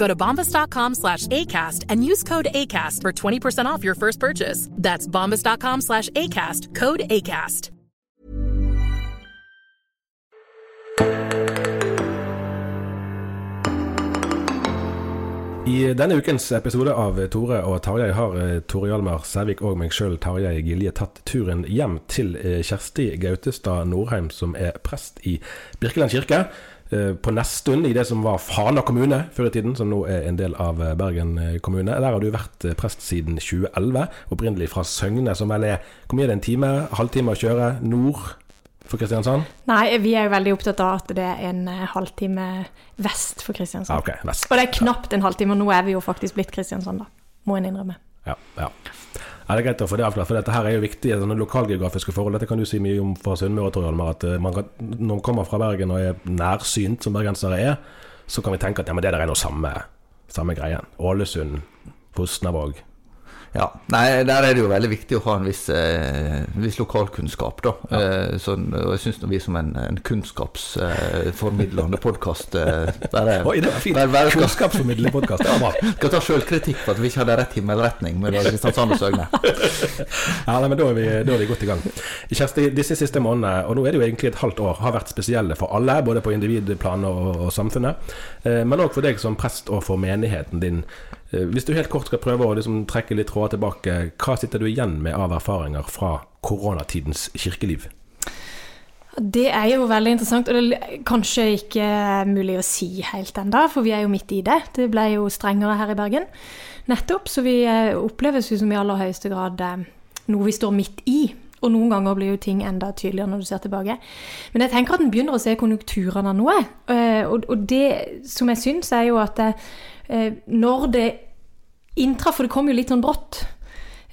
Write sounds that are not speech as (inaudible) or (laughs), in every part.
Go to bombas.com slash ACAST and use code ACAST for 20% off your first purchase. That's bombas.com slash ACAST. Code ACAST. I denne ukens episode av Tore og Tarjei har eh, Tore Hjalmar Sævik og meg sjøl, Tarjei Gilje, tatt turen hjem til eh, Kjersti Gautestad Norheim, som er prest i Birkeland kirke. Eh, På Nesttun, i det som var Fana kommune før i tiden, som nå er en del av eh, Bergen eh, kommune. Der har du vært prest siden 2011, opprinnelig fra Søgne, som vel er Hvor mye er det, en time? Halvtime å kjøre nord for Kristiansand? Nei, vi er jo veldig opptatt av at det er en halvtime vest for Kristiansand. Ah, okay, vest. Og det er knapt en halvtime, og nå er vi jo faktisk blitt Kristiansand, da. Må en innrømme. Ja, ja. Ja, det er greit å få det avklart, for dette her er jo viktige sånne lokalgeografiske forhold. Dette kan du si mye om fra Sunnmøre, Tor Hjalmar. At eh, man kan, når man kommer fra Bergen og er nærsynt, som bergensere er, så kan vi tenke at ja, men det der er noe samme, samme greien. Ålesund, Fosnavåg. Ja, nei, Der er det jo veldig viktig å ha en viss, eh, viss lokalkunnskap. da. Eh, så, og jeg syns vi som en, en kunnskapsformidlende eh, podkast eh, bare, Oi, det var fint. skal, Kunnskapsformidlende podkast, (laughs) skal ta sjølkritikk på at vi ikke hadde rett himmelretning med Kristiansand og Søgne. (laughs) Ja, nei, men da er, vi, da er vi godt i gang. Kjersti, disse siste månedene, og nå er det jo egentlig et halvt år, har vært spesielle for alle, både på individplan og, og samfunnet. Eh, men òg for deg som prest og for menigheten din. Eh, hvis du helt kort skal prøve å liksom, trekke litt tråder tilbake, hva sitter du igjen med av erfaringer fra koronatidens kirkeliv? Det er jo veldig interessant, og det er kanskje ikke mulig å si helt enda, for vi er jo midt i det. Det ble jo strengere her i Bergen nettopp, så vi eh, oppleves jo som i aller høyeste grad eh, noe vi står midt i. Og noen ganger blir jo ting enda tydeligere når du ser tilbake. Men jeg tenker at en begynner å se konjunkturene av noe. Og det som jeg syns, er jo at når det inntraff, for det kom jo litt sånn brått,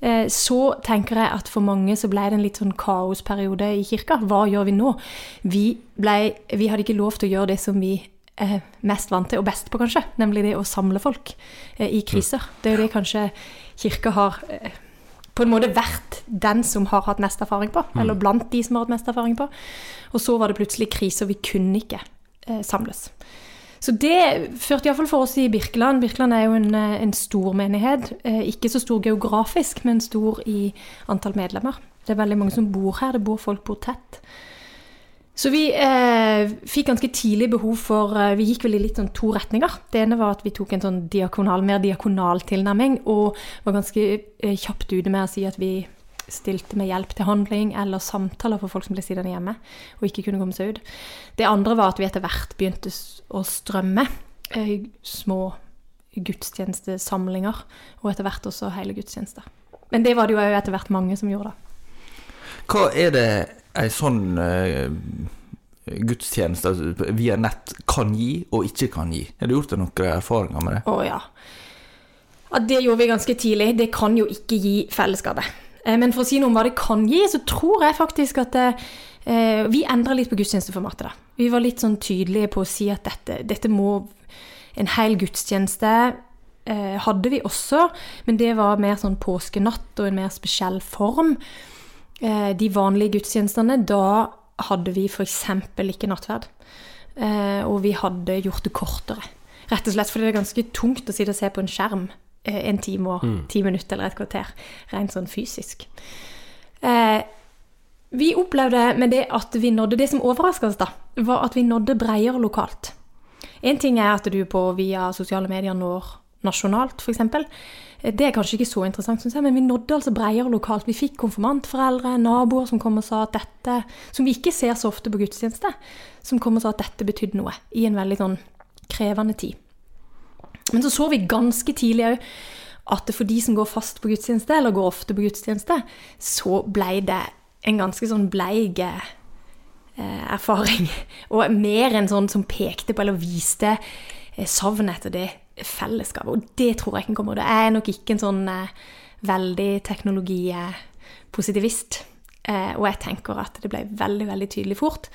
eh, så tenker jeg at for mange så ble det en litt sånn kaosperiode i kirka. Hva gjør vi nå? Vi, ble, vi hadde ikke lov til å gjøre det som vi er mest vant til, og best på kanskje, nemlig det å samle folk eh, i kriser. Det er jo det kanskje kirka har eh, på en måte vært den som har hatt mest erfaring på, eller blant de som har hatt mest erfaring på. Og så var det plutselig krise, og vi kunne ikke eh, samles. Så det førte iallfall for oss i Birkeland. Birkeland er jo en, eh, en stor menighet. Eh, ikke så stor geografisk, men stor i antall medlemmer. Det er veldig mange som bor her. Det bor folk bor tett. Så vi eh, fikk ganske tidlig behov for eh, Vi gikk vel i litt sånn to retninger. Det ene var at vi tok en sånn diakonal, mer diakonal tilnærming, og var ganske kjapt ute med å si at vi stilte med hjelp til handling eller samtaler for folk som ble sittende hjemme og ikke kunne komme seg ut. Det andre var at vi etter hvert begynte å strømme eh, små gudstjenestesamlinger, og etter hvert også hele gudstjenester. Men det var det jo etter hvert mange som gjorde. da. Hva er det ei sånn eh, gudstjeneste altså, via nett kan gi og ikke kan gi? Har du gjort deg noen erfaringer med det? Å ja. ja. Det gjorde vi ganske tidlig. Det kan jo ikke gi fellesskapet. Eh, Men for å si noe om hva det kan gi, så tror jeg faktisk at eh, vi endra litt på gudstjenesteformatet. da. Vi var litt sånn tydelige på å si at dette, dette må En hel gudstjeneste eh, hadde vi også, men det var mer sånn påskenatt og en mer spesiell form. eh, de vanlige gudstjenestene, da hadde vi f.eks. ikke nattverd. Eh, og vi hadde gjort det kortere. Rett og slett fordi det er ganske tungt å sitte og se på en skjerm en time og ti minutter eller et kvarter. Rent sånn fysisk. Eh, vi opplevde med det at vi nådde Det som overraska oss, da, var at vi nådde bredere lokalt. Én ting er at du på via sosiale medier når nasjonalt, f.eks. Det er kanskje ikke så interessant, jeg, men vi nådde altså bredere lokalt. Vi fikk konfirmantforeldre, naboer som kom og sa at dette Som vi ikke ser så ofte på gudstjeneste. Som kom og sa at dette betydde noe i en veldig sånn krevende tid. Men så så vi ganske tidlig òg at for de som går fast på gudstjeneste, eller går ofte på gudstjeneste, så ble det en ganske sånn bleig eh, erfaring. (laughs) Og mer enn sånn som pekte på eller viste savnet etter det fellesskapet. Og det tror jeg ikke kommer. Det er nok ikke en sånn eh, veldig teknologipositivist. Eh, og jeg tenker at det ble veldig, veldig tydelig fort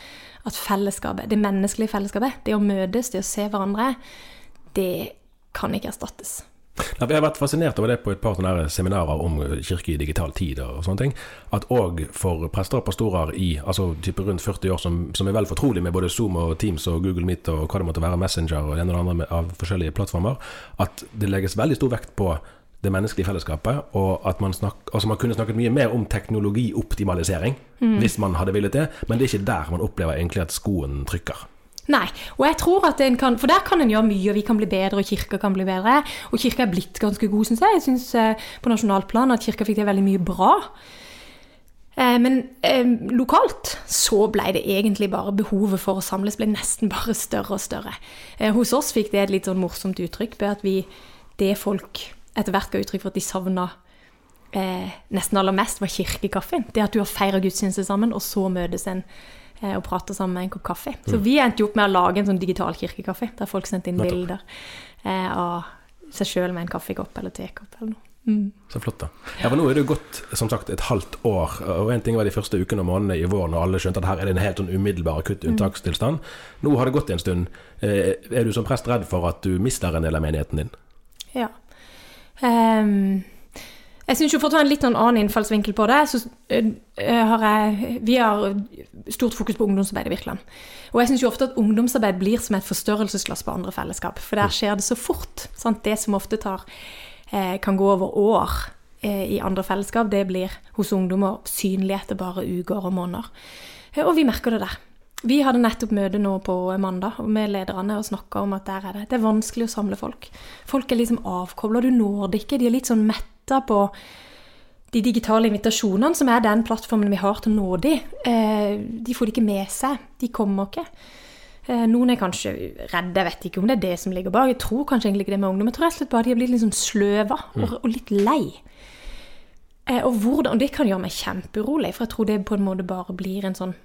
at fellesskapet, det menneskelige fellesskapet, det å møtes, det å se hverandre, det kan ikke erstattes. Ja, vi har vært fascinert over det på et par seminarer om kirke i digital tid og sånne ting. At òg for prester og pastorer i altså type rundt 40 år som, som er vel fortrolig med både Zoom og Teams og Google Meet og hva det måtte være, Messenger og en eller andre av forskjellige plattformer, at det legges veldig stor vekt på det menneskelige fellesskapet, og at man, snak, altså man kunne snakket mye mer om teknologioptimalisering hvis man hadde villet det, men det er ikke der man opplever egentlig at skoen trykker. Nei, og jeg tror at en kan, for der kan en gjøre mye, og vi kan bli bedre, og kirka kan bli bedre. Og kirka er blitt ganske god, syns jeg. Jeg syns eh, på nasjonalt plan at kirka fikk til veldig mye bra. Eh, men eh, lokalt så ble det egentlig bare behovet for å samles ble nesten (laughs) bare større og større. Eh, hos oss fikk det et litt sånn morsomt uttrykk ved at vi, det folk etter hvert ga uttrykk for at de savna eh, nesten aller mest, var kirkekaffen. Det at du har feira gudstjeneste sammen, og så møtes en og prater sammen med en kopp kaffe. Så vi endte jo opp med å lage en sånn digital kirkekaffe, der folk sendte inn bilder eh, av seg sjøl med en kaffekopp eller tekopp eller noe. Mm. Så flott, da. Ja, for Nå er det jo gått som sagt, et halvt år. og En ting var de første ukene og månedene i vår når alle skjønte at her er det en helt sånn umiddelbar akutt unntakstilstand. Nå har det gått en stund. Eh, Er du som prest redd for at du mister en del av menigheten din? Ja. Ehm, jeg syns jo for å ta en litt sånn annen innfallsvinkel på det, så øh, øh, har jeg Vi har stort fokus på ungdomsarbeid i Virkeland. Og jeg syns jo ofte at ungdomsarbeid blir som et forstørrelsesglass på andre fellesskap. For der skjer det så fort. Sant? Det som ofte tar eh, kan gå over år eh, i andre fellesskap, det blir hos ungdommer synlig etter bare uker og måneder. Eh, og vi merker det der. Vi hadde nettopp møte nå på mandag med lederne og snakka om at der er det. Det er vanskelig å samle folk. Folk er liksom avkobla. Du når det ikke. De er litt sånn metta på de digitale invitasjonene, som er den plattformen vi har til å nå de. De får det ikke med seg. De kommer ikke. Eh, noen er kanskje redde, jeg vet ikke om det er det som ligger bak. Jeg tror kanskje egentlig ikke det med ungdom. Jeg tror rett og slett bare de har blitt litt sånn sløva og, og litt lei. Eh, og hvordan, og det kan gjøre meg kjempeurolig, for jeg tror det på en måte bare blir en sånn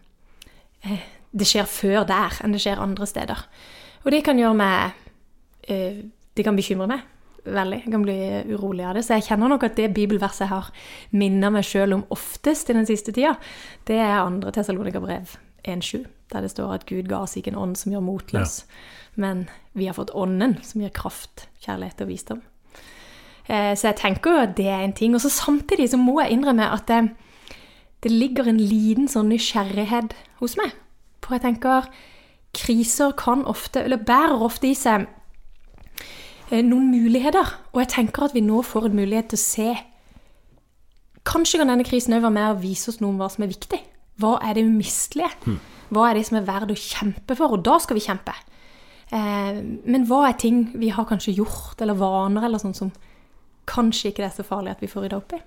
eh, Det skjer før der enn det skjer andre steder. Og det kan gjøre meg Det kan bekymre meg veldig. Jeg kan bli urolig av det. Så jeg kjenner nok at det bibelverset jeg har minnet meg sjøl om oftest i den siste tida, det er andre Tessalonika-brev 1.7, der det står at Gud ga oss ikke en ånd som gjør motløs, men vi har fått ånden som gir kraft, kjærlighet og visdom. Eh, Så jeg tenker jo at det er en ting. Og så samtidig så må jeg innrømme at det, det ligger en liten sånn nysgjerrighet hos meg. For jeg tenker kriser kan ofte, eller bærer ofte i seg eh, noen muligheter. Og jeg tenker at vi nå får en mulighet til å se Kanskje kan denne krisen òg være med å vise oss noe om hva som er viktig. Hva er det umistelige? Hva er det som er verdt å kjempe for? Og da skal vi kjempe. Eh, men hva er ting vi har kanskje gjort, eller vaner, eller sånn som kanskje ikke det er så farlig at vi får rydda opp i?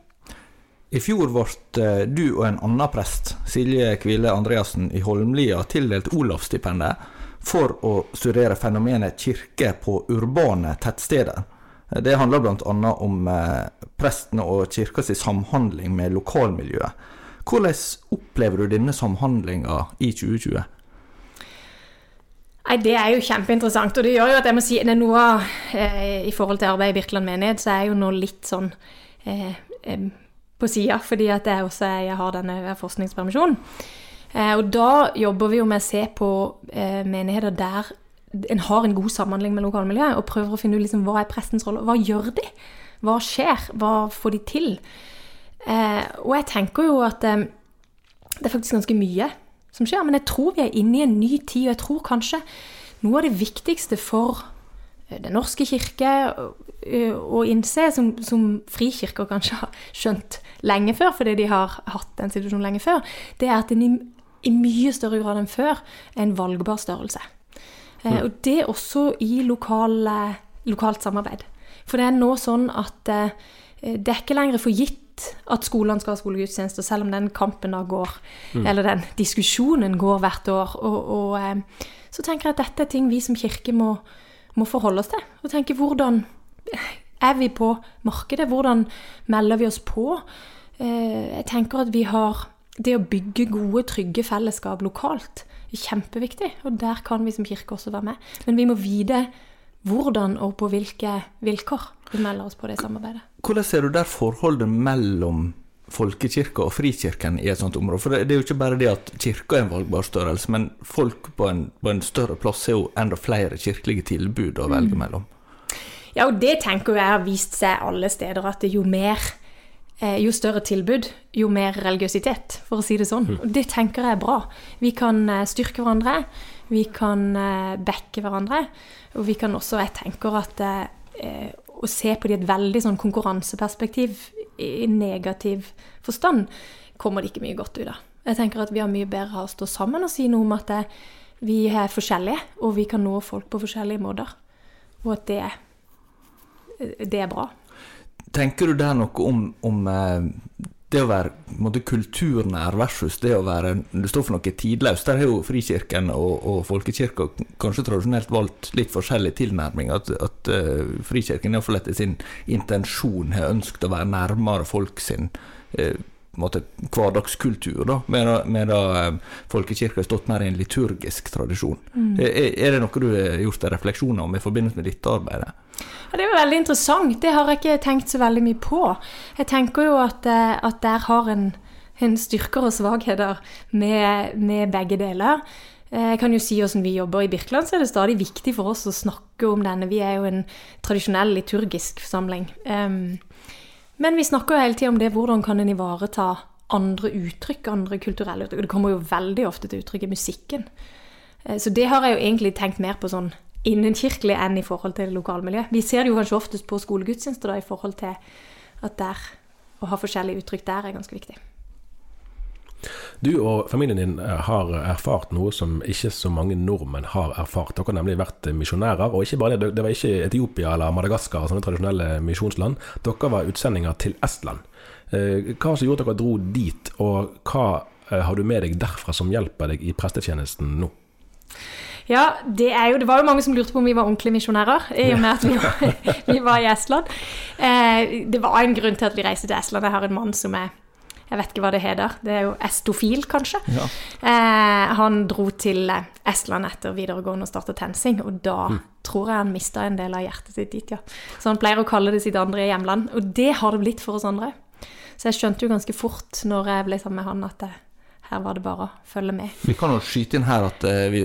I fjor ble eh, du og en annen prest, Silje Kvile Andreassen i Holmlia, tildelt Olavsstipendet for å studere fenomenet kirke på urbane tettsteder. Det handler bl.a. om prestene og kirkas samhandling med lokalmiljøet. Hvordan opplever du denne samhandlinga i 2020? Nei, Det er jo kjempeinteressant, og det gjør jo at jeg må si det er noe eh, I forhold til arbeidet i Birkeland menighet, så er jeg jo nå litt sånn eh, eh, på sida, fordi at jeg også jeg har denne forskningspermisjonen. Eh, og da jobber vi jo med å se på eh, menigheter der en har en god samhandling med lokalmiljøet, og prøver å finne ut liksom, hva er prestens rolle, hva gjør de? Hva skjer? Hva får de til? Eh, og jeg tenker jo at det er faktisk ganske mye som skjer. Men jeg tror vi er inne i en ny tid, og jeg tror kanskje noe av det viktigste for Den norske kirke å innse, som, som frikirker kanskje har skjønt lenge før, fordi de har hatt den situasjonen lenge før, det er at den i, mye større grad enn før en valgbar størrelse. Mm. og det også i lokal, lokalt samarbeid. For det er nå sånn at eh, det er ikke lenger for gitt at skolene skal ha skolegudstjenester, selv om den kampen da går, eller den diskusjonen går hvert år. Og, og eh, så tenker jeg at dette er ting vi som kirke må, må forholde oss til. Og tenke hvordan er vi på markedet? Hvordan melder vi oss på? Eh, jeg tenker at vi har det å bygge gode, trygge fellesskap lokalt er kjempeviktig. Og der kan vi som kirke også være med. Men vi må vite hvordan og på hvilke vilkår vi melder oss på det samarbeidet. Hvordan ser du der forholdet mellom folkekirka og frikirken i et sånt område? For det, det er jo ikke bare det at kirka er en valgbar størrelse, men folk på en, på en større plass er jo enda flere kirkelige tilbud å velge mellom. Ja, og det tenker jeg har vist seg alle steder, at jo mer jo større tilbud, jo mer religiøsitet, for å si det sånn. Og det tenker jeg er bra. Vi kan eh, styrke hverandre, vi kan eh, backe hverandre, og vi kan også, jeg tenker at eh, å se på det i et veldig sånn konkurranseperspektiv, i negativ forstand, kommer det ikke mye godt ut av. Jeg tenker at vi har mye bedre av å stå sammen og si noe om at det, vi er forskjellige, og vi kan nå folk på forskjellige måter. Og at det, det er bra. Tenker du der noe om, om eh, det å være måte, kulturnær versus det å være Det står for noe tidløst. Der har jo Frikirken og, og folkekirka kanskje tradisjonelt valgt litt forskjellig tilnærming. At, at uh, Frikirken iallfall etter sin intensjon har ønsket å være nærmere folk sin uh, måte, hverdagskultur, da, med da uh, folkekirka har stått mer i en liturgisk tradisjon. Er, er det noe du har gjort deg refleksjoner om i forbindelse med dette arbeidet? Ja, Det jo veldig interessant. Det har jeg ikke tenkt så veldig mye på. Jeg tenker jo at, eh, at der har en, en styrker og svakheter med, med begge deler. Eh, Jeg kan jo si hvordan vi jobber i Birkeland, så er det stadig viktig for oss å snakke om denne. Vi er jo en tradisjonell liturgisk forsamling. Um, men vi snakker jo hele tida om det, hvordan kan en ivareta andre uttrykk, andre kulturelle uttrykk. Det kommer jo veldig ofte til uttrykk i musikken. Eh, Så det har jeg jo egentlig tenkt mer på sånn innenkirkelig enn i forhold til lokalmiljø. Vi ser det jo kanskje oftest på skolegudstjenester i forhold til at der å ha forskjellige uttrykk der er ganske viktig. Du og familien din eh, har erfart noe som ikke så mange nordmenn har erfart. Dere har nemlig vært misjonærer, og ikke bare det, det var ikke Etiopia eller Madagaskar, sånne tradisjonelle misjonsland. Dere var utsendinger til Estland. Hva Hva som gjorde at dere dro dit, og hva eh, har du med deg derfra som hjelper deg i prestetjenesten nå? Ja, det, er jo, det var jo mange som lurte på om vi var ordentlige misjonærer, i og med at vi var, (laughs) vi var i Estland. Eh, det var en grunn til at vi reiste til Estland. Jeg har en mann som er Jeg vet ikke hva det heter. Det er jo estofil, kanskje. Ja. Eh, han dro til eh, Estland etter videregående og startet TenSing, og da tror jeg han mista en del av hjertet sitt dit, ja. Så han pleier å kalle det sitt andre hjemland, og det har det blitt for oss andre. Så jeg skjønte jo ganske fort når jeg ble sammen med han, at det, her var det bare å følge med. Vi kan jo skyte inn her at eh, vi,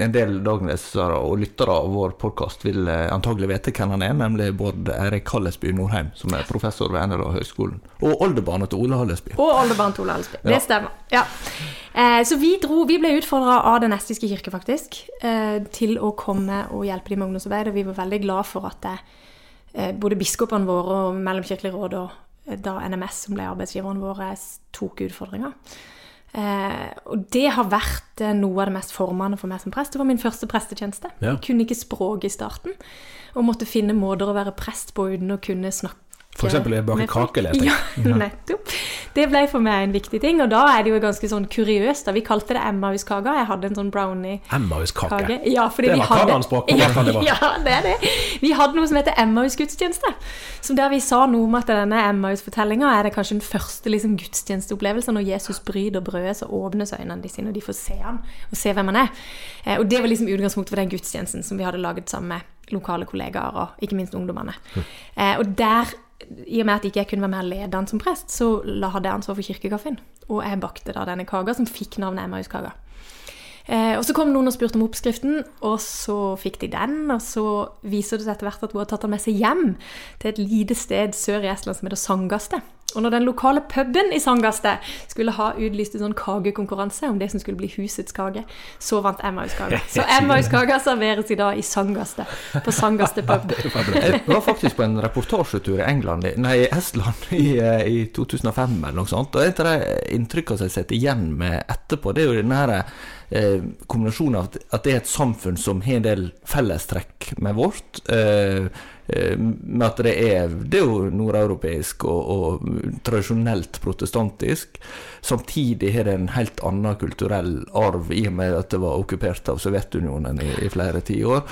en del daglesere og lyttere av vår podkast vil eh, antagelig vite hvem han er, nemlig Bård Eirik Hallesby Norheim, som er professor ved NLA høgskolen. Og oldebarnet til Ole Hallesby. Og oldebarnet til Ole Hallesby. Ja. Det stemmer. Ja. Eh, så vi dro, vi ble utfordra av Den estiske kirke, faktisk, eh, til å komme og hjelpe dem med ungdomsarbeid. Og vi var veldig glad for at eh, både biskopene våre og Mellomkirkelig råd og eh, da NMS, som ble arbeidsgiveren vår, eh, tok utfordringa. Eh, og det har vært eh, noe av det mest formende for meg som prest. Det var min første prestetjeneste. Ja. Jeg kunne ikke språk i starten, og måtte finne måter å være prest på uten å kunne snakke Eksempel bake kake, leste jeg. Ja, (laughs) nettopp. Det ble for meg en viktig ting, og da er det jo ganske sånn kuriøst. da Vi kalte det Emmaus-kaka. Jeg hadde en sånn brownie Emmaus-kake. kake. Ja, Det var det (laughs) var. Ja, det er det. Vi hadde noe som heter Emmaus-gudstjeneste. Som der vi sa noe om at denne Emmaus-fortellinga er det kanskje den første liksom, gudstjenesteopplevelsen. Når Jesus bryter brødet, så åpnes øynene de sine, og de får se han og se hvem han er. Eh, Og det var liksom utgangspunktet for den gudstjenesten som vi hadde laget sammen med lokale kollegaer og ikke minst ungdommene. Eh, Og der i og med at ikke jeg kunne være med og lede som prest, så hadde jeg ansvar for kirkekaffen. Og jeg bakte da denne kaka, som fikk navnet Emmaus-kaka. Eh, og så kom noen og spurte om oppskriften, og så fikk de den. Og så viser det seg etter hvert at hun har tatt den med seg hjem til et lite sted sør i Estland som heter Sangaste. Og når den lokale puben i Sangaste skulle ha utlyst en sånn kagekonkurranse om det som skulle bli husets kake, så vant Emmaus kake. Så (laughs) Emmaus kake serveres i dag i Sangaste, på Sangaste pub. (laughs) Jeg var faktisk på en reportasjetur i England, nei, Estland i, eh, i 2005 eller noe sånt. Og et av de inntrykkene som jeg sitter igjen med etterpå, det er jo denne her eh, kombinasjonen av at det er et samfunn som har en del fellestrekk med vårt. Eh, Eh, med at det er, det er jo nordeuropeisk og, og, tradisjonelt protestantisk. Samtidig har det en helt annen kulturell arv, i og med at det var okkupert av Sovjetunionen i, i flere tiår.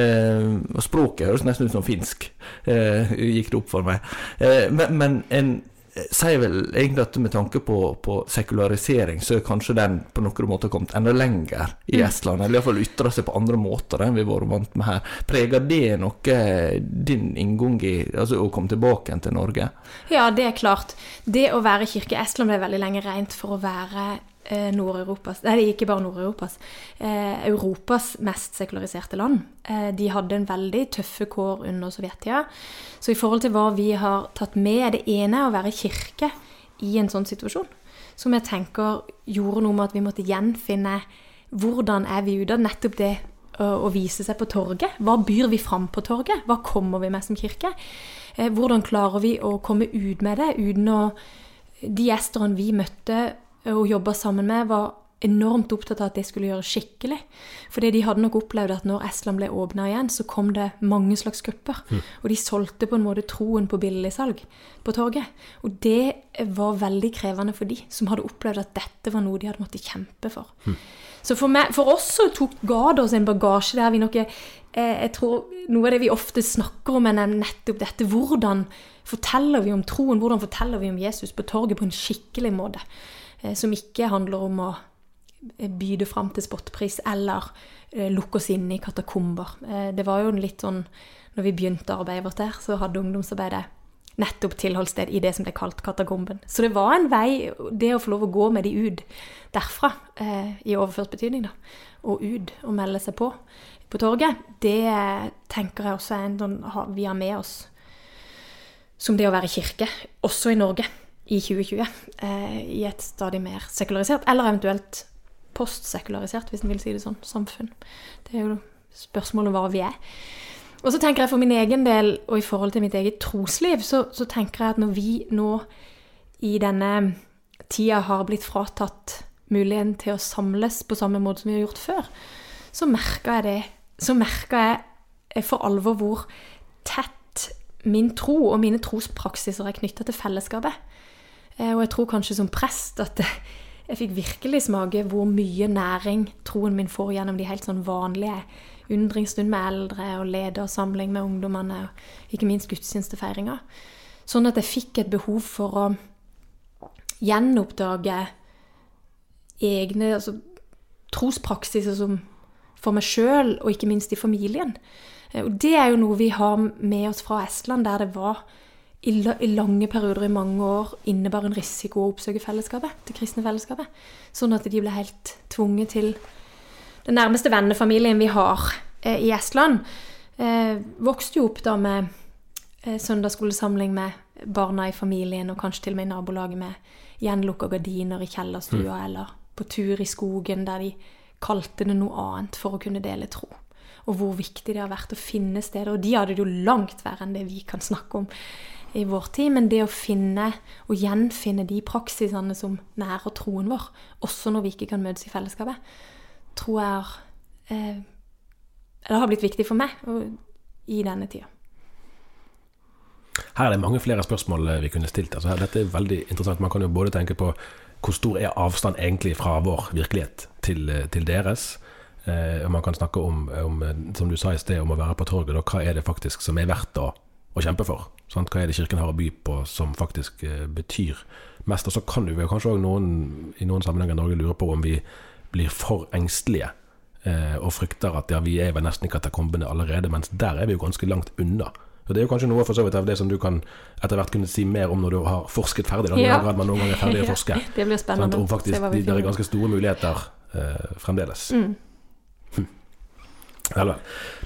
Eh, språket høres nesten ut som finsk, eh, gikk det opp for meg. Eh, men, men en sier vel egentlig at med tanke på, på, sekularisering, så er kanskje den på noen måter kommet enda lenger i mm. Estland. Eller iallfall ytra seg på andre måter enn vi har vært vant med her. Preger det noe din inngang i altså å komme tilbake til Norge? Ja, det er klart. Det å være kirke i Estland ble veldig lenge regnet for å være eh, Nord-Europas Nei, ikke bare Nord-Europas. Eh, Europas mest sekulariserte land. Eh, de hadde en veldig tøffe kår under sovjettida. Så i forhold til hva vi har tatt med, er det ene å være kirke i en sånn situasjon. Som jeg tenker gjorde noe med at vi måtte gjenfinne hvordan er vi ute av nettopp det å vise seg på torget. Hva byr vi fram på torget? Hva kommer vi med som kirke? Eh, hvordan klarer vi å komme ut med det uten å De gjestene vi møtte, og jobba sammen med, var enormt opptatt av at det skulle gjøre skikkelig. Fordi de hadde nok opplevd at når Estland ble åpna igjen, så kom det mange slags grupper. Mm. Og de solgte på en måte troen på billigsalg på torget. Og det var veldig krevende for de som hadde opplevd at dette var noe de hadde måttet kjempe for. Mm. Så for, meg, for, oss så tok ga det oss en bagasje der vi nok eh, Jeg tror noe av det vi ofte snakker om, er nettopp dette. Hvordan forteller vi om troen? Hvordan forteller vi om Jesus på torget på en skikkelig måte? Eh, som ikke handler om å eh, by det fram til spotpris eller eh, lukke oss inn i katakomber. Det var jo litt sånn når vi begynte arbeidet vårt der, så hadde ungdomsarbeidet nettopp tilholdssted i det som ble kalt katakomben. Så det var en vei, det å få lov å gå med de ut derfra, i overført betydning, da, og ut og melde seg på på torget, det tenker jeg også er en sånn vi har med oss som det å være kirke, også i Norge i 2020 eh, i et stadig mer sekularisert, eller eventuelt postsekularisert, hvis en vil si det sånn, samfunn. Det er jo spørsmålet hva vi er. Og så tenker jeg for min egen del, og i forhold til mitt eget trosliv, så, så tenker jeg at når vi nå i denne tida har blitt fratatt muligheten til å samles på samme måte som vi har gjort før, så merker jeg det. Så merker jeg for alvor hvor tett min tro og mine trospraksiser er knytta til fellesskapet. Eh, og jeg tror kanskje som prest at jeg fikk virkelig smake hvor mye næring troen min får gjennom de helt sånn vanlige undringsstund med eldre og ledersamling med ungdommene, og ikke minst gudstjenestefeiringa. Sånn at jeg fikk et behov for å gjenoppdage egne altså, trospraksiser som for meg sjøl, og ikke minst i familien. Eh, og det er jo noe vi har med oss fra Estland, der det var i, lange perioder i mange år innebar en risiko å oppsøke fellesskapet, det kristne fellesskapet. Sånn at de ble helt tvunget til Den nærmeste vennefamilien vi har eh, i Estland, eh, vokste jo opp da med eh, søndagsskolesamling med barna i familien, og kanskje til og med i nabolaget med gjenlukka gardiner i kjellerstua, mm. eller på tur i skogen der de kalte det noe annet for å kunne dele tro og hvor viktig det har vært å finne steder. Og de hadde det jo langt verre enn det vi kan snakke om i vår tid, men det å finne og gjenfinne de praksisene som nærer troen vår, også når vi ikke kan møtes i fellesskapet, tror jeg eh, det har blitt viktig for meg i denne tida. Her er det mange flere spørsmål eh, vi kunne stilt. Altså, dette er veldig interessant. Man kan jo både tenke på hvor stor er avstand egentlig fra vår virkelighet til, eh, til deres. Eh, man kan snakke om, om, som du sa i sted, om å være på torget. Og hva er det faktisk som er verdt å, å kjempe for? Sant? Hva er det Kirken har å by på som faktisk eh, betyr mest? Og så kan du kanskje òg noen, i noen sammenhenger i Norge lure på om vi blir for engstelige eh, og frykter at ja, vi er vel nesten i katakombene allerede, mens der er vi jo ganske langt unna. Og Det er jo kanskje noe for så vidt av det som du kan etter hvert kunne si mer om når du har forsket ferdig. Da, ja. grad man noen gang er ferdig å forske. (laughs) det blir spennende. Sånn, om faktisk, de, det er ganske store muligheter eh, fremdeles. Mm. Vel.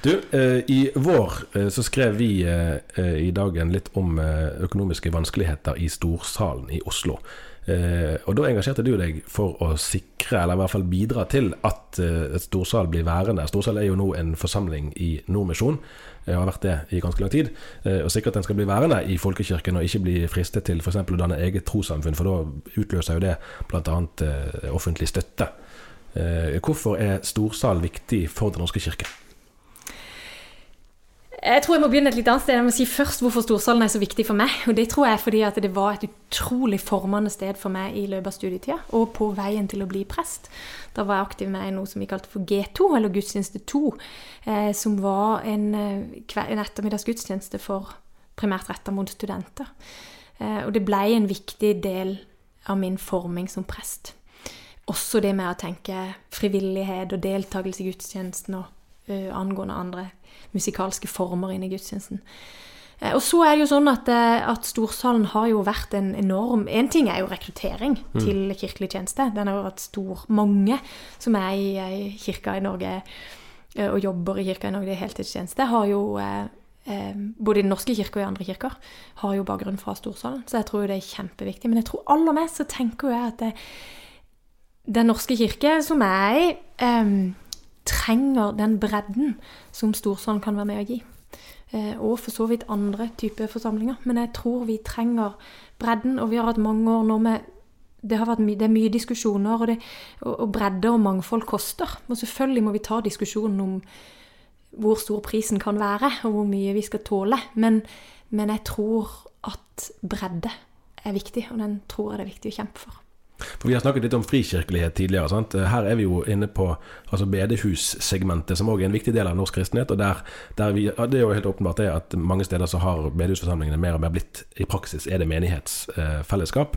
Du, eh, i vår eh, så skrev vi eh, i dagen litt om økonomiske vanskeligheter i Storsalen i Oslo. Og da engasjerte du deg for å sikre, eller i hvert fall bidra til, at storsal blir værende. Storsal er jo nå en forsamling i Nordmisjon, har vært det i ganske lang tid. Og sikre at den skal bli værende i folkekirken, og ikke bli fristet til f.eks. å danne eget trossamfunn, for da utløser jo det bl.a. Offentlig støtte. Eh, hvorfor er storsal viktig for Den norske kirke? Jeg tror jeg må begynne et litt annet sted. Jeg må si først hvorfor Storsalen er så viktig for meg. Og det tror jeg er fordi at det var et utrolig formende sted for meg i løpet av studietida, og på veien til å bli prest. Da var jeg aktiv med noe som vi kalte for G2, eller Gudstjeneste 2, eh, som var en, eh, en ettermiddagsgudstjeneste for primært retta mot studenter. Og det ble en viktig del av min forming som prest. Også det med å tenke frivillighet og deltakelse i gudstjenesten og ø, angående andre musikalske former inni gudstjenesten. Eh, Og så er det jo sånn at, eh, at Storsalen har jo vært en enorm En ting er jo rekruttering til kirkelig tjeneste. Den har jo vært stor. Mange som er i, i kirka i Norge og jobber i kirka i Norge i heltidstjeneste, har jo både i Den norske kirke og i andre kirker har jo bakgrunn fra Storsalen. Så jeg tror det er kjempeviktig. Men jeg tror aller mest så tenker jeg at det, Den norske kirke, som er i, em, trenger den bredden som Storsalen kan være med å gi. Eh, og for så vidt andre typer forsamlinger. Men jeg tror vi trenger bredden, og vi har hatt mange år nå med det, my det er mye diskusjoner, og, det, og, og bredde og mangfold koster. Og selvfølgelig må vi ta diskusjonen om hvor stor prisen kan være, og hvor mye vi skal tåle. Men, men jeg tror at bredde er viktig, og den tror jeg det er viktig å kjempe for. For Vi har snakket litt om frikirkelighet tidligere. sant? Her er vi jo inne på altså bedehussegmentet, som òg er en viktig del av norsk kristenhet. og der, der vi, ja, Det er jo helt åpenbart det at mange steder så har bedehusforsamlingene mer og mer blitt I praksis er det menighetsfellesskap.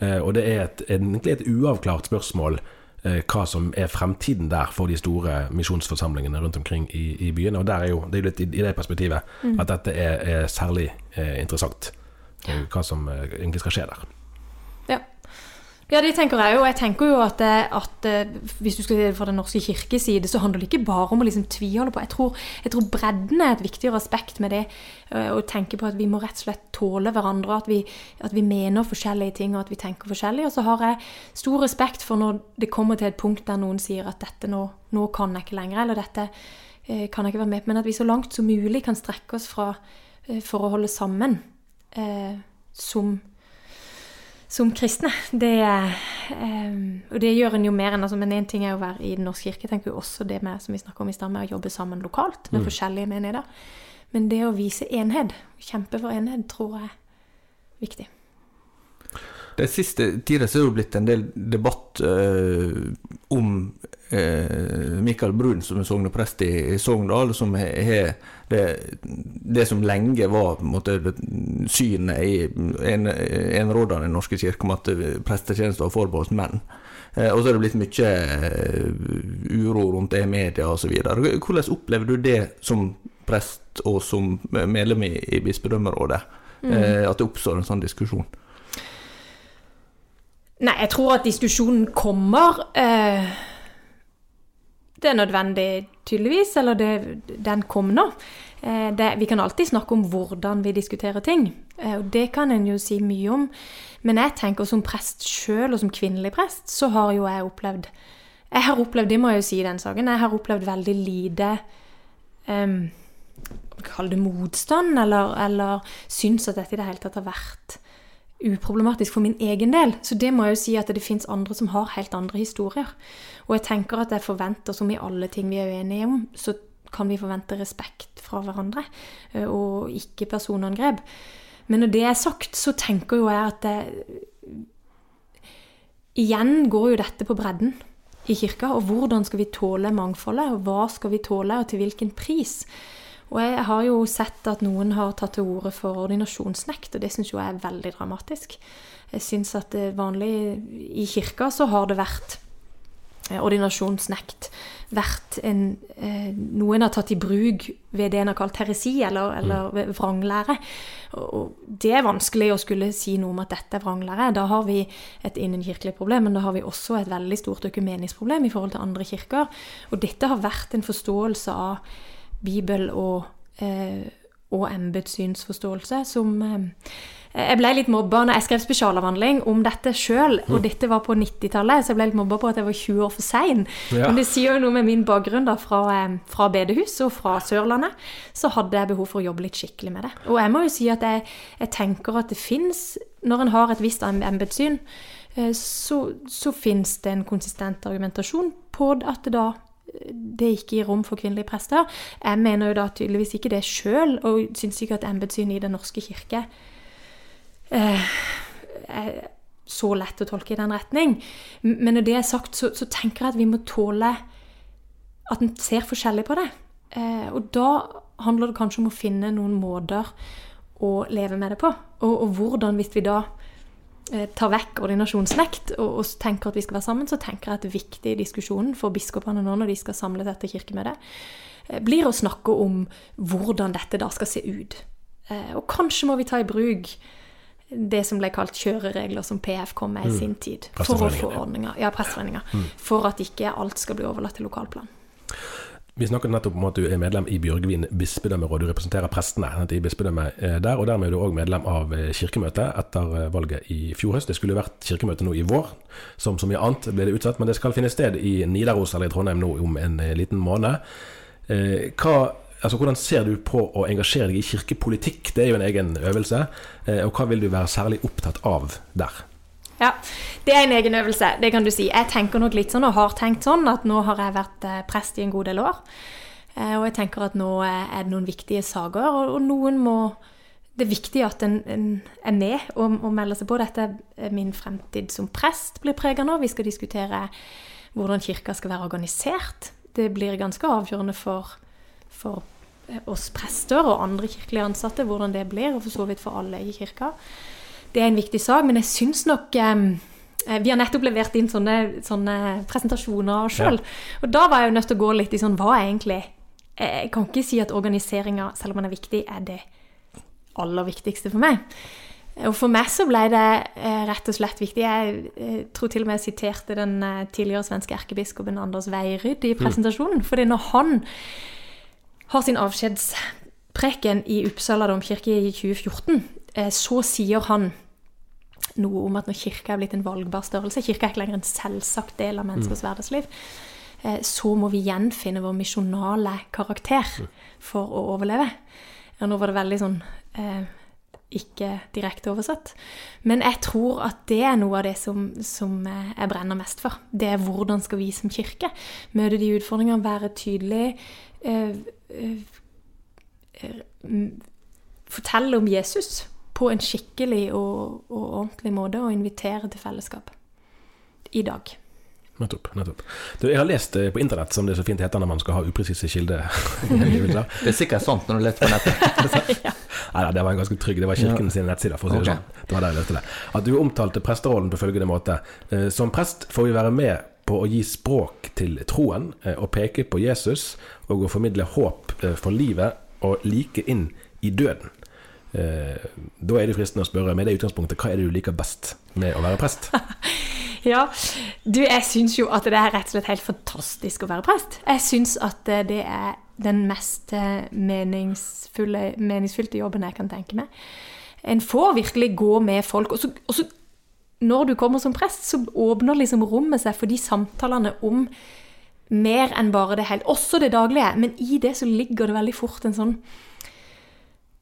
Eh, og det er et, egentlig et uavklart spørsmål eh, hva som er fremtiden der for de store misjonsforsamlingene rundt omkring i, i byene. Og der er jo, det er jo litt i, i det perspektivet at dette er, er særlig eh, interessant. eh, Hva som eh, egentlig skal skje der. Ja. det tenker jeg jo. Jeg tenker jo at, at eh, hvis du skal si det fra Den norske kirkes side, så handler det ikke bare om å liksom tviholde på. Jeg tror, jeg tror bredden er et viktigere aspekt med det. eh, Å tenke på at vi må rett og slett tåle hverandre. At vi, at vi mener forskjellige ting, og at vi tenker forskjellig. Og så har jeg stor respekt for når det kommer til et punkt der noen sier at dette nå, nå kan jeg ikke lenger, eller dette eh, kan jeg ikke være med på. Men at vi så langt som mulig kan strekke oss fra, eh, for å holde sammen eh, som som kristne. Det, eh, og det gjør en jo mer enn altså, Men én ting er å være i Den norske kirke. Jeg tenker jo også det med som vi snakket om i stad, med å jobbe sammen lokalt med forskjellige menigheter. Men det å vise enhet, kjempe for enhet, tror jeg er viktig. Den siste tida så er det blitt en del debatt eh, om eh, Mikael Brun som er sogneprest i, i Sogndal, som har det, det som lenge var på en måte, synet i en, i Den norske kirke om at prestetjenester var forbeholdt menn. Eh, og så er det blitt mye eh, uro rundt det i media osv. Hvordan opplever du det som prest og som medlem i, i bispedømmerådet? Eh, at det oppstår en sånn diskusjon? Nei, jeg tror at diskusjonen kommer. Eh, det er nødvendig, tydeligvis. Eller det, den kom nå. Eh, det, vi kan alltid snakke om hvordan vi diskuterer ting. Eh, og det kan en jo si mye om. Men jeg tenker som prest sjøl, og som kvinnelig prest, så har jo jeg opplevd Jeg har opplevd, det må jeg jo si i den saken, jeg har opplevd veldig lite um, Kall det motstand, eller, eller syns at dette i det hele tatt har vært uproblematisk for min egen del. Så det må jeg jo si at det fins andre som har helt andre historier. Og jeg tenker at jeg forventer, som i alle ting vi er uenige om, så kan vi forvente respekt fra hverandre, eh, og ikke personangrep. Men når det er sagt, så tenker jo jeg at det, Igjen går jo dette på bredden i kirka, og hvordan skal vi tåle mangfoldet, og hva skal vi tåle, og til hvilken pris? Og jeg har jo sett at noen har tatt til orde for ordinasjonsnekt, og det syns jo jeg er veldig dramatisk. Jeg syns at vanlig i kirka så har det vært eh, ordinasjonsnekt vært en, eh, noe en har tatt i bruk ved det en har kalt heresi, eller, eller vranglære. Og, det er vanskelig å skulle si noe om at dette er vranglære. Da har vi et innenkirkelig problem, men da har vi også et veldig stort økumenisk-problem i forhold til andre kirker. Og dette har vært en forståelse av Bibel og, eh, og embetssynsforståelse som eh, jeg ble litt mobba når jeg skrev spesialavhandling om dette sjøl, og dette var på 90-tallet, så jeg ble litt mobba på at jeg var 20 år for sein. Ja. Men det sier jo noe med min bakgrunn da, fra, eh, fra bedehus og fra Sørlandet. Så hadde jeg behov for å jobbe litt skikkelig med det. Og jeg må jo si at jeg, jeg tenker at det fins, når en har et visst em- embetssyn, eh, så, så fins det en konsistent argumentasjon på at det da det ikke gir rom for kvinnelige prester. Jeg mener jo da tydeligvis ikke det sjøl, og syns ikke at embetssynet i Den norske kirke eh, er så lett å tolke i den retning. Men når det er sagt, så, så tenker jeg at vi må tåle at en ser forskjellig på det. Eh, og da handler det kanskje om å finne noen måter å leve med det på. Og, og hvordan, hvis vi da eh, tar vekk ordinasjonsnekt og, og tenker at vi skal være sammen, så tenker jeg at det viktig i diskusjonen for biskopene nå når de skal samles etter kirkemøtet, eh, blir å snakke om hvordan dette da skal se ut. Eh, og kanskje må vi ta i bruk det som ble kalt kjøreregler som PF kom med i sin tid. For å få ordninger. Ja, presteforeninger. For at ikke alt skal bli overlatt til lokalplan. Vi snakket nettopp om at du er medlem i Bjørgvin bispedømmeråd. Du representerer prestene i bispedømmet eh, der, og dermed er du òg medlem av eh, kirkemøtet etter eh, valget i fjor høst. Det skulle vært kirkemøte nå i vår, som så mye annet ble det utsatt, men det skal finne sted i Nidaros eller i Trondheim nå om en liten måned. Hva, altså, hvordan ser du på å engasjere deg i kirkepolitikk? Det er jo en egen øvelse. Og hva vil du være særlig opptatt av der? Ja, det er en egen øvelse, det kan du si. Jeg tenker nok litt sånn, og har tenkt sånn, at nå har jeg vært eh, prest i en god del år. Eh, Og jeg tenker at nå eh, er det noen viktige saker, og noen må Det er viktig at en, en er med og, og melder seg på. Dette min fremtid som prest blir prega nå. Vi skal diskutere hvordan kirka skal være organisert. Det blir ganske avgjørende for, for oss prester og andre kirkelige ansatte hvordan det blir, og for så vidt for alle i kirka. Det er en viktig sak, men jeg syns nok eh, eh, Vi har nettopp levert inn sånne, sånne presentasjoner sjøl. Og da var jeg jo nødt til å gå litt i sånn Hva er egentlig Jeg kan ikke si at organiseringa, selv om den er viktig, er det aller viktigste for meg. Og for meg så ble det eh, rett og slett viktig. Jeg eh, tror til og med jeg siterte den eh, tidligere svenske erkebiskopen Anders Veiryd i presentasjonen. fordi når han har sin avskjedspreken i Uppsala domkirke i 2014, eh, så sier han noe om at når kirka er blitt en valgbar størrelse, kirka er ikke lenger en selvsagt del av menneskers hverdagsliv, eh, så må vi gjenfinne vår misjonale karakter for å overleve. Ja, nå var det veldig sånn eh, ikke direkte oversatt. Men jeg tror at det er noe av det som, som eh, jeg brenner mest for. Det er hvordan skal vi som kirke møte de utfordringene, være tydelig, eh, eh, fortelle om Jesus på en skikkelig og, og ordentlig måte, og invitere til fellesskap i dag. Nettopp. nettopp. Du, jeg har lest eh, på internett, som det er så fint heter når man skal ha upresise kilder. (laughs) Det er sikkert sant når du leter på nettet. (laughs) Nei det var en ganske trygg. Det var kirken sine nettsider, for å si det sånn. Det var der jeg leste det. At du omtalte presterollen på følgende måte. Eh, Som prest får vi være med på å gi språk til troen, eh, og peke på Jesus, og å formidle håp for livet, og like inn i døden. Eh, Da er det fristende å spørre, med det utgangspunktet, hva er det du liker best med å være prest? (laughs) Ja, du, jeg syns jo at det er rett og slett helt fantastisk å være prest. Jeg syns at eh, det er den mest eh, meningsfulle, meningsfylte jobben jeg kan tenke meg. En får virkelig gå med folk. Og så, og så når du kommer som prest, så åpner liksom rommet seg for de samtalene om mer enn bare det helt Også det daglige, men i det så ligger det veldig fort en sånn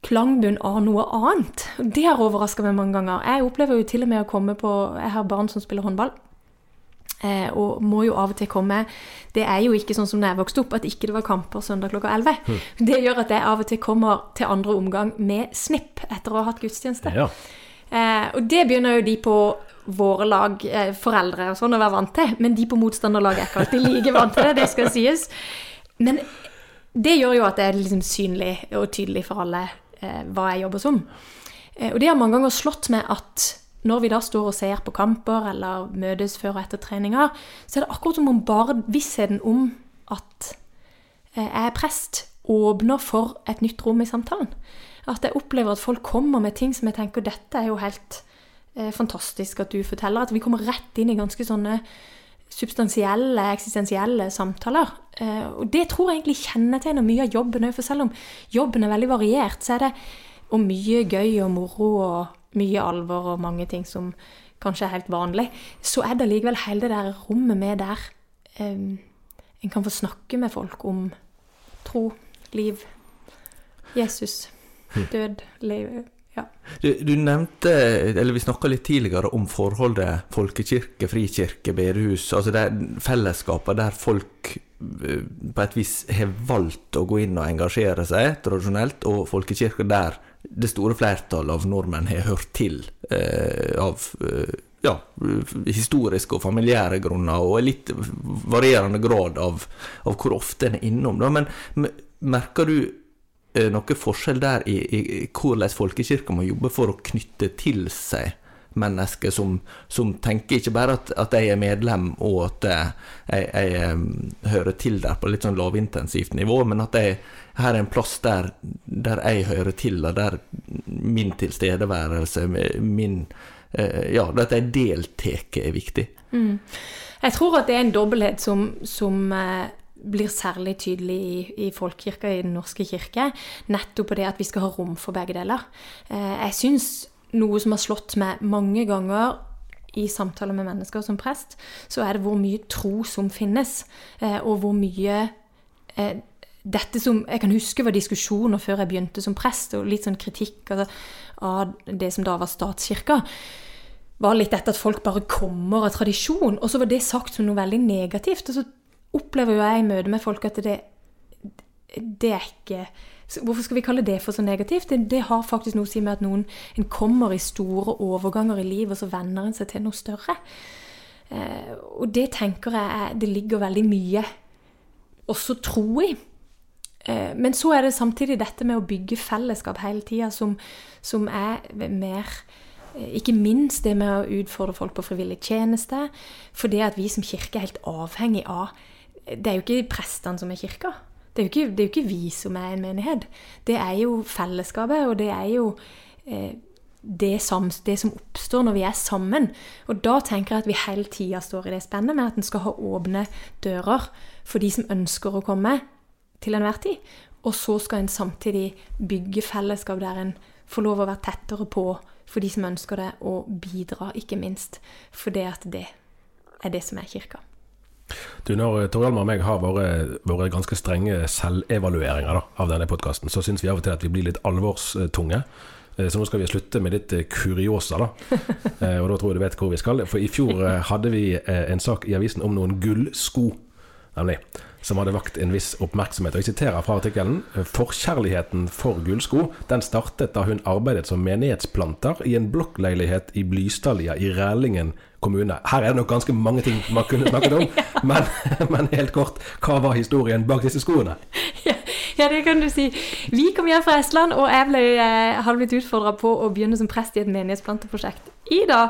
klangbunn av noe annet. Det har overraska meg mange ganger. Jeg opplever jo til og med å komme på Jeg har barn som spiller håndball. Eh, og må jo av og til komme Det er jo ikke sånn som da jeg vokste opp, at ikke det var kamper søndag klokka 11. Det gjør at jeg av og til kommer til andre omgang med snipp etter å ha hatt gudstjeneste. Ja. Eh, og det begynner jo de på våre lag, eh, foreldre og sånn, å være vant til. Men de på motstanderlaget er ikke alltid like vant til det, det skal sies. Men det gjør jo at det er liksom synlig og tydelig for alle hva jeg jobber som. Eh, og det har mange ganger slått meg at når vi da står og ser på kamper eller møtes før og etter treninger, så er det akkurat som om bare vissheten om at eh, jeg er prest, åpner for et nytt rom i samtalen. At jeg opplever at folk kommer med ting som jeg tenker dette er jo helt eh, fantastisk at du forteller. At vi kommer rett inn i ganske sånne substansielle, eksistensielle samtaler. Eh, og det tror jeg egentlig kjennetegner mye av jobben òg, for selv om jobben er veldig variert, så er det og mye gøy og moro og mye alvor og mange ting som kanskje er helt vanlig, så er det likevel hele det der rommet med der um, en kan få snakke med folk om tro, liv, Jesus, hm. død, liv ja. Du, du, nevnte, eller vi snakka litt tidligere om forholdet folkekirke, frikirke, bedehus. Altså det fellesskapet der folk eh, på et vis har valgt å gå inn og engasjere seg tradisjonelt, og folkekirke der det store flertallet av nordmenn har hørt til eh, av eh, ja, historiske og familiære grunner, og litt varierende grad av, av hvor ofte en er innom. Da. Men merker du noe forskjell der i, i, i hvordan folkekirka må jobbe for å knytte til seg mennesker som, som, tenker ikke bare at, at, jeg er medlem og at jeg, jeg um, hører til der på litt sånn lavintensivt nivå, men at jeg, her er en plass der, der jeg hører til, og der min tilstedeværelse, min uh, Ja, at jeg deltar, er viktig. Mm. Jeg tror at det er en dobbelthet som, som blir særlig tydelig i, i folkekirka, i Den norske kirke. Nettopp på det at vi skal ha rom for begge deler. Uh, jeg syns noe som har slått meg mange ganger i samtaler med mennesker som prest, så er det hvor mye tro som finnes, eh, og hvor mye eh, dette som Jeg kan huske var diskusjoner før jeg begynte som prest, og litt sånn kritikk altså, av det som da var statskirka. Var litt dette at folk bare kommer av tradisjon. Og så var det sagt som noe veldig negativt. Og så opplever jo jeg i møte med folk at det, det er ikke Hvorfor skal vi kalle det for så negativt? Det, det, har faktisk noe å si med at noen en kommer i store overganger i livet, og så venner en seg til noe større. Eh, og det tenker jeg det ligger veldig mye også tro i. Eh, men så er det samtidig dette med å bygge fellesskap hele tida som, som, er mer eh, ikke minst det med å utfordre folk på frivillig tjeneste. For det at vi som kirke er helt avhengig av Det er jo ikke prestene som er kirka. Det er, ikke, det er jo ikke, vi som er en menighet. Det er jo fellesskapet, og det er jo eh, det, som, det, som, oppstår når vi er sammen. Og da tenker jeg at vi hele tida står i det spennet med at en skal ha åpne dører for de som ønsker å komme til enhver tid. Og så skal en samtidig bygge fellesskap der en får lov å være tettere på for de som ønsker det, og bidra, ikke minst. For det at det er det som er kirka. Du, Når Torhjalmar og meg har våre, ganske strenge selvevalueringer da, av denne podkasten, så syns vi av og til at vi blir litt alvorstunge. Eh, så nå skal vi slutte med litt eh, kuriosa, da. (laughs) Eh, og da tror jeg du vet hvor vi skal. For i fjor hadde vi en sak i avisen om noen gullsko, nemlig. Som hadde vakt en viss oppmerksomhet. Og jeg siterer fra artikkelen. Forkjærligheten for gullsko den startet da hun arbeidet som menighetsplanter i en blokkleilighet i Blystadlia i Rælingen kommune. Her er det nok ganske mange ting man kunne snakket om, (laughs) men, men, helt kort, hva var historien bak disse skoene? (laughs) Ja, det kan du si. Vi kom hjem fra Estland, og jeg ble, eh, hadde blitt utfordra på å begynne som prest i et menighetsplanteprosjekt i da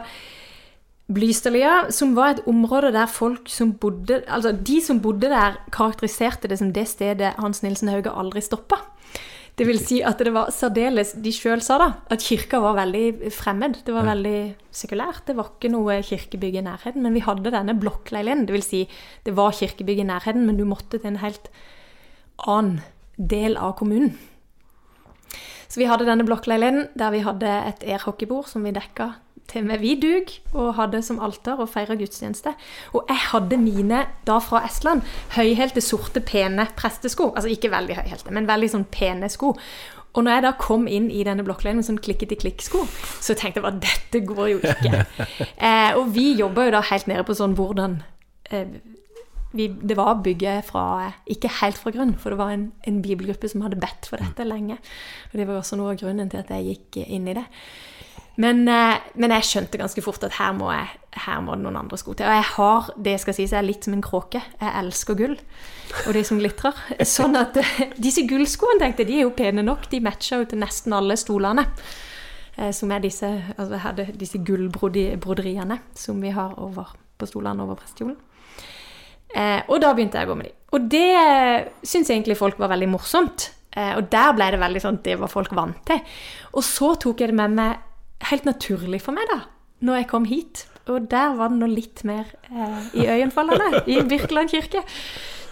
Blystadlia, som var et område der folk som bodde Altså, de som bodde der, karakteriserte det som det stedet Hans Nilsen Hauge aldri stoppa. Det vil si at det var særdeles De sjøl sa da at kirka var veldig fremmed. Det var veldig sekulært. Det var ikke noe kirkebygg i nærheten. Men vi hadde denne blokkleiligheten. Det vil si, det var kirkebygg i nærheten, men du måtte til en helt annen del av kommunen. Så vi hadde denne blokkleiligheten der vi hadde et airhockeybord som vi dekka til med vidug og hadde som alter og feira gudstjeneste. Og jeg hadde mine da fra Estland høyhælte, sorte, pene prestesko. Altså ikke veldig høyhælte, men veldig sånn pene sko. Og når jeg da kom inn i denne blokkleiligheten med sånn i klikk-sko, så tenkte jeg at dette går jo ikke. (laughs) eh, og vi jobba jo da helt nede på sånn hvordan eh, vi, Det var bygget fra Ikke helt fra grunn, for det var en, en bibelgruppe som hadde bedt for dette lenge. Og det var også noe av grunnen til at jeg gikk inn i det. Men, eh, men, jeg skjønte ganske fort at her må, jeg, her må, det noen andre sko til. Og jeg har det skal sies, jeg er litt som en kråke. Jeg elsker gull og det som glitrer. (laughs) Sånn at eh, disse gullskoene tenkte de er jo pene nok. De matcher jo til nesten alle stolene. eh, som er disse, altså disse gullbroderiene som vi har over, på stolene over prestekjolen. Og da begynte jeg å gå med de. Og det syns egentlig folk var veldig morsomt. Og der ble det veldig sånn det var folk vant til. Og så tok jeg det med meg helt naturlig for meg, da, når jeg kom hit. Og der var det nå litt mer eh, i øyenfallene i Birkeland kirke.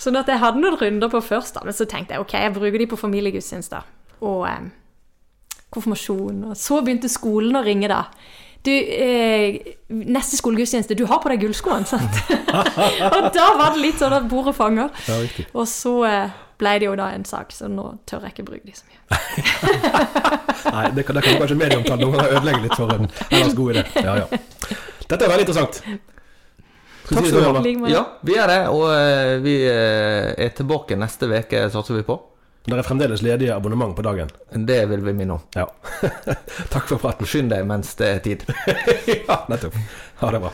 Sånn at jeg hadde noen runder på først, da, men så tenkte jeg ok, jeg bruker de på familiegudstjenester. Og eh, konfirmasjon. Og så begynte skolen å ringe, da. Du, eh, neste skolegudstjeneste, du har på deg gullskoene, sant? (laughs) og da var det litt sånn at bordet fanger. Ja. Og så eh, ble det jo da en sak, så nå tør jeg ikke bruke de så mye. (laughs) Nei, det kan, det kan kanskje medieomtale noen ganger ødelegge litt for en ellers god idé. Ja, ja. Dette er veldig interessant. Takk skal du ha. Ja, vi er det, og eh, vi eh, er tilbake neste uke, satser vi på. Det er fremdeles ledige abonnement på dagen. Det vil vi minne om. Ja. (laughs) Takk for praten. Skynd deg mens det er tid. (laughs) ja, nettopp. Ha det bra.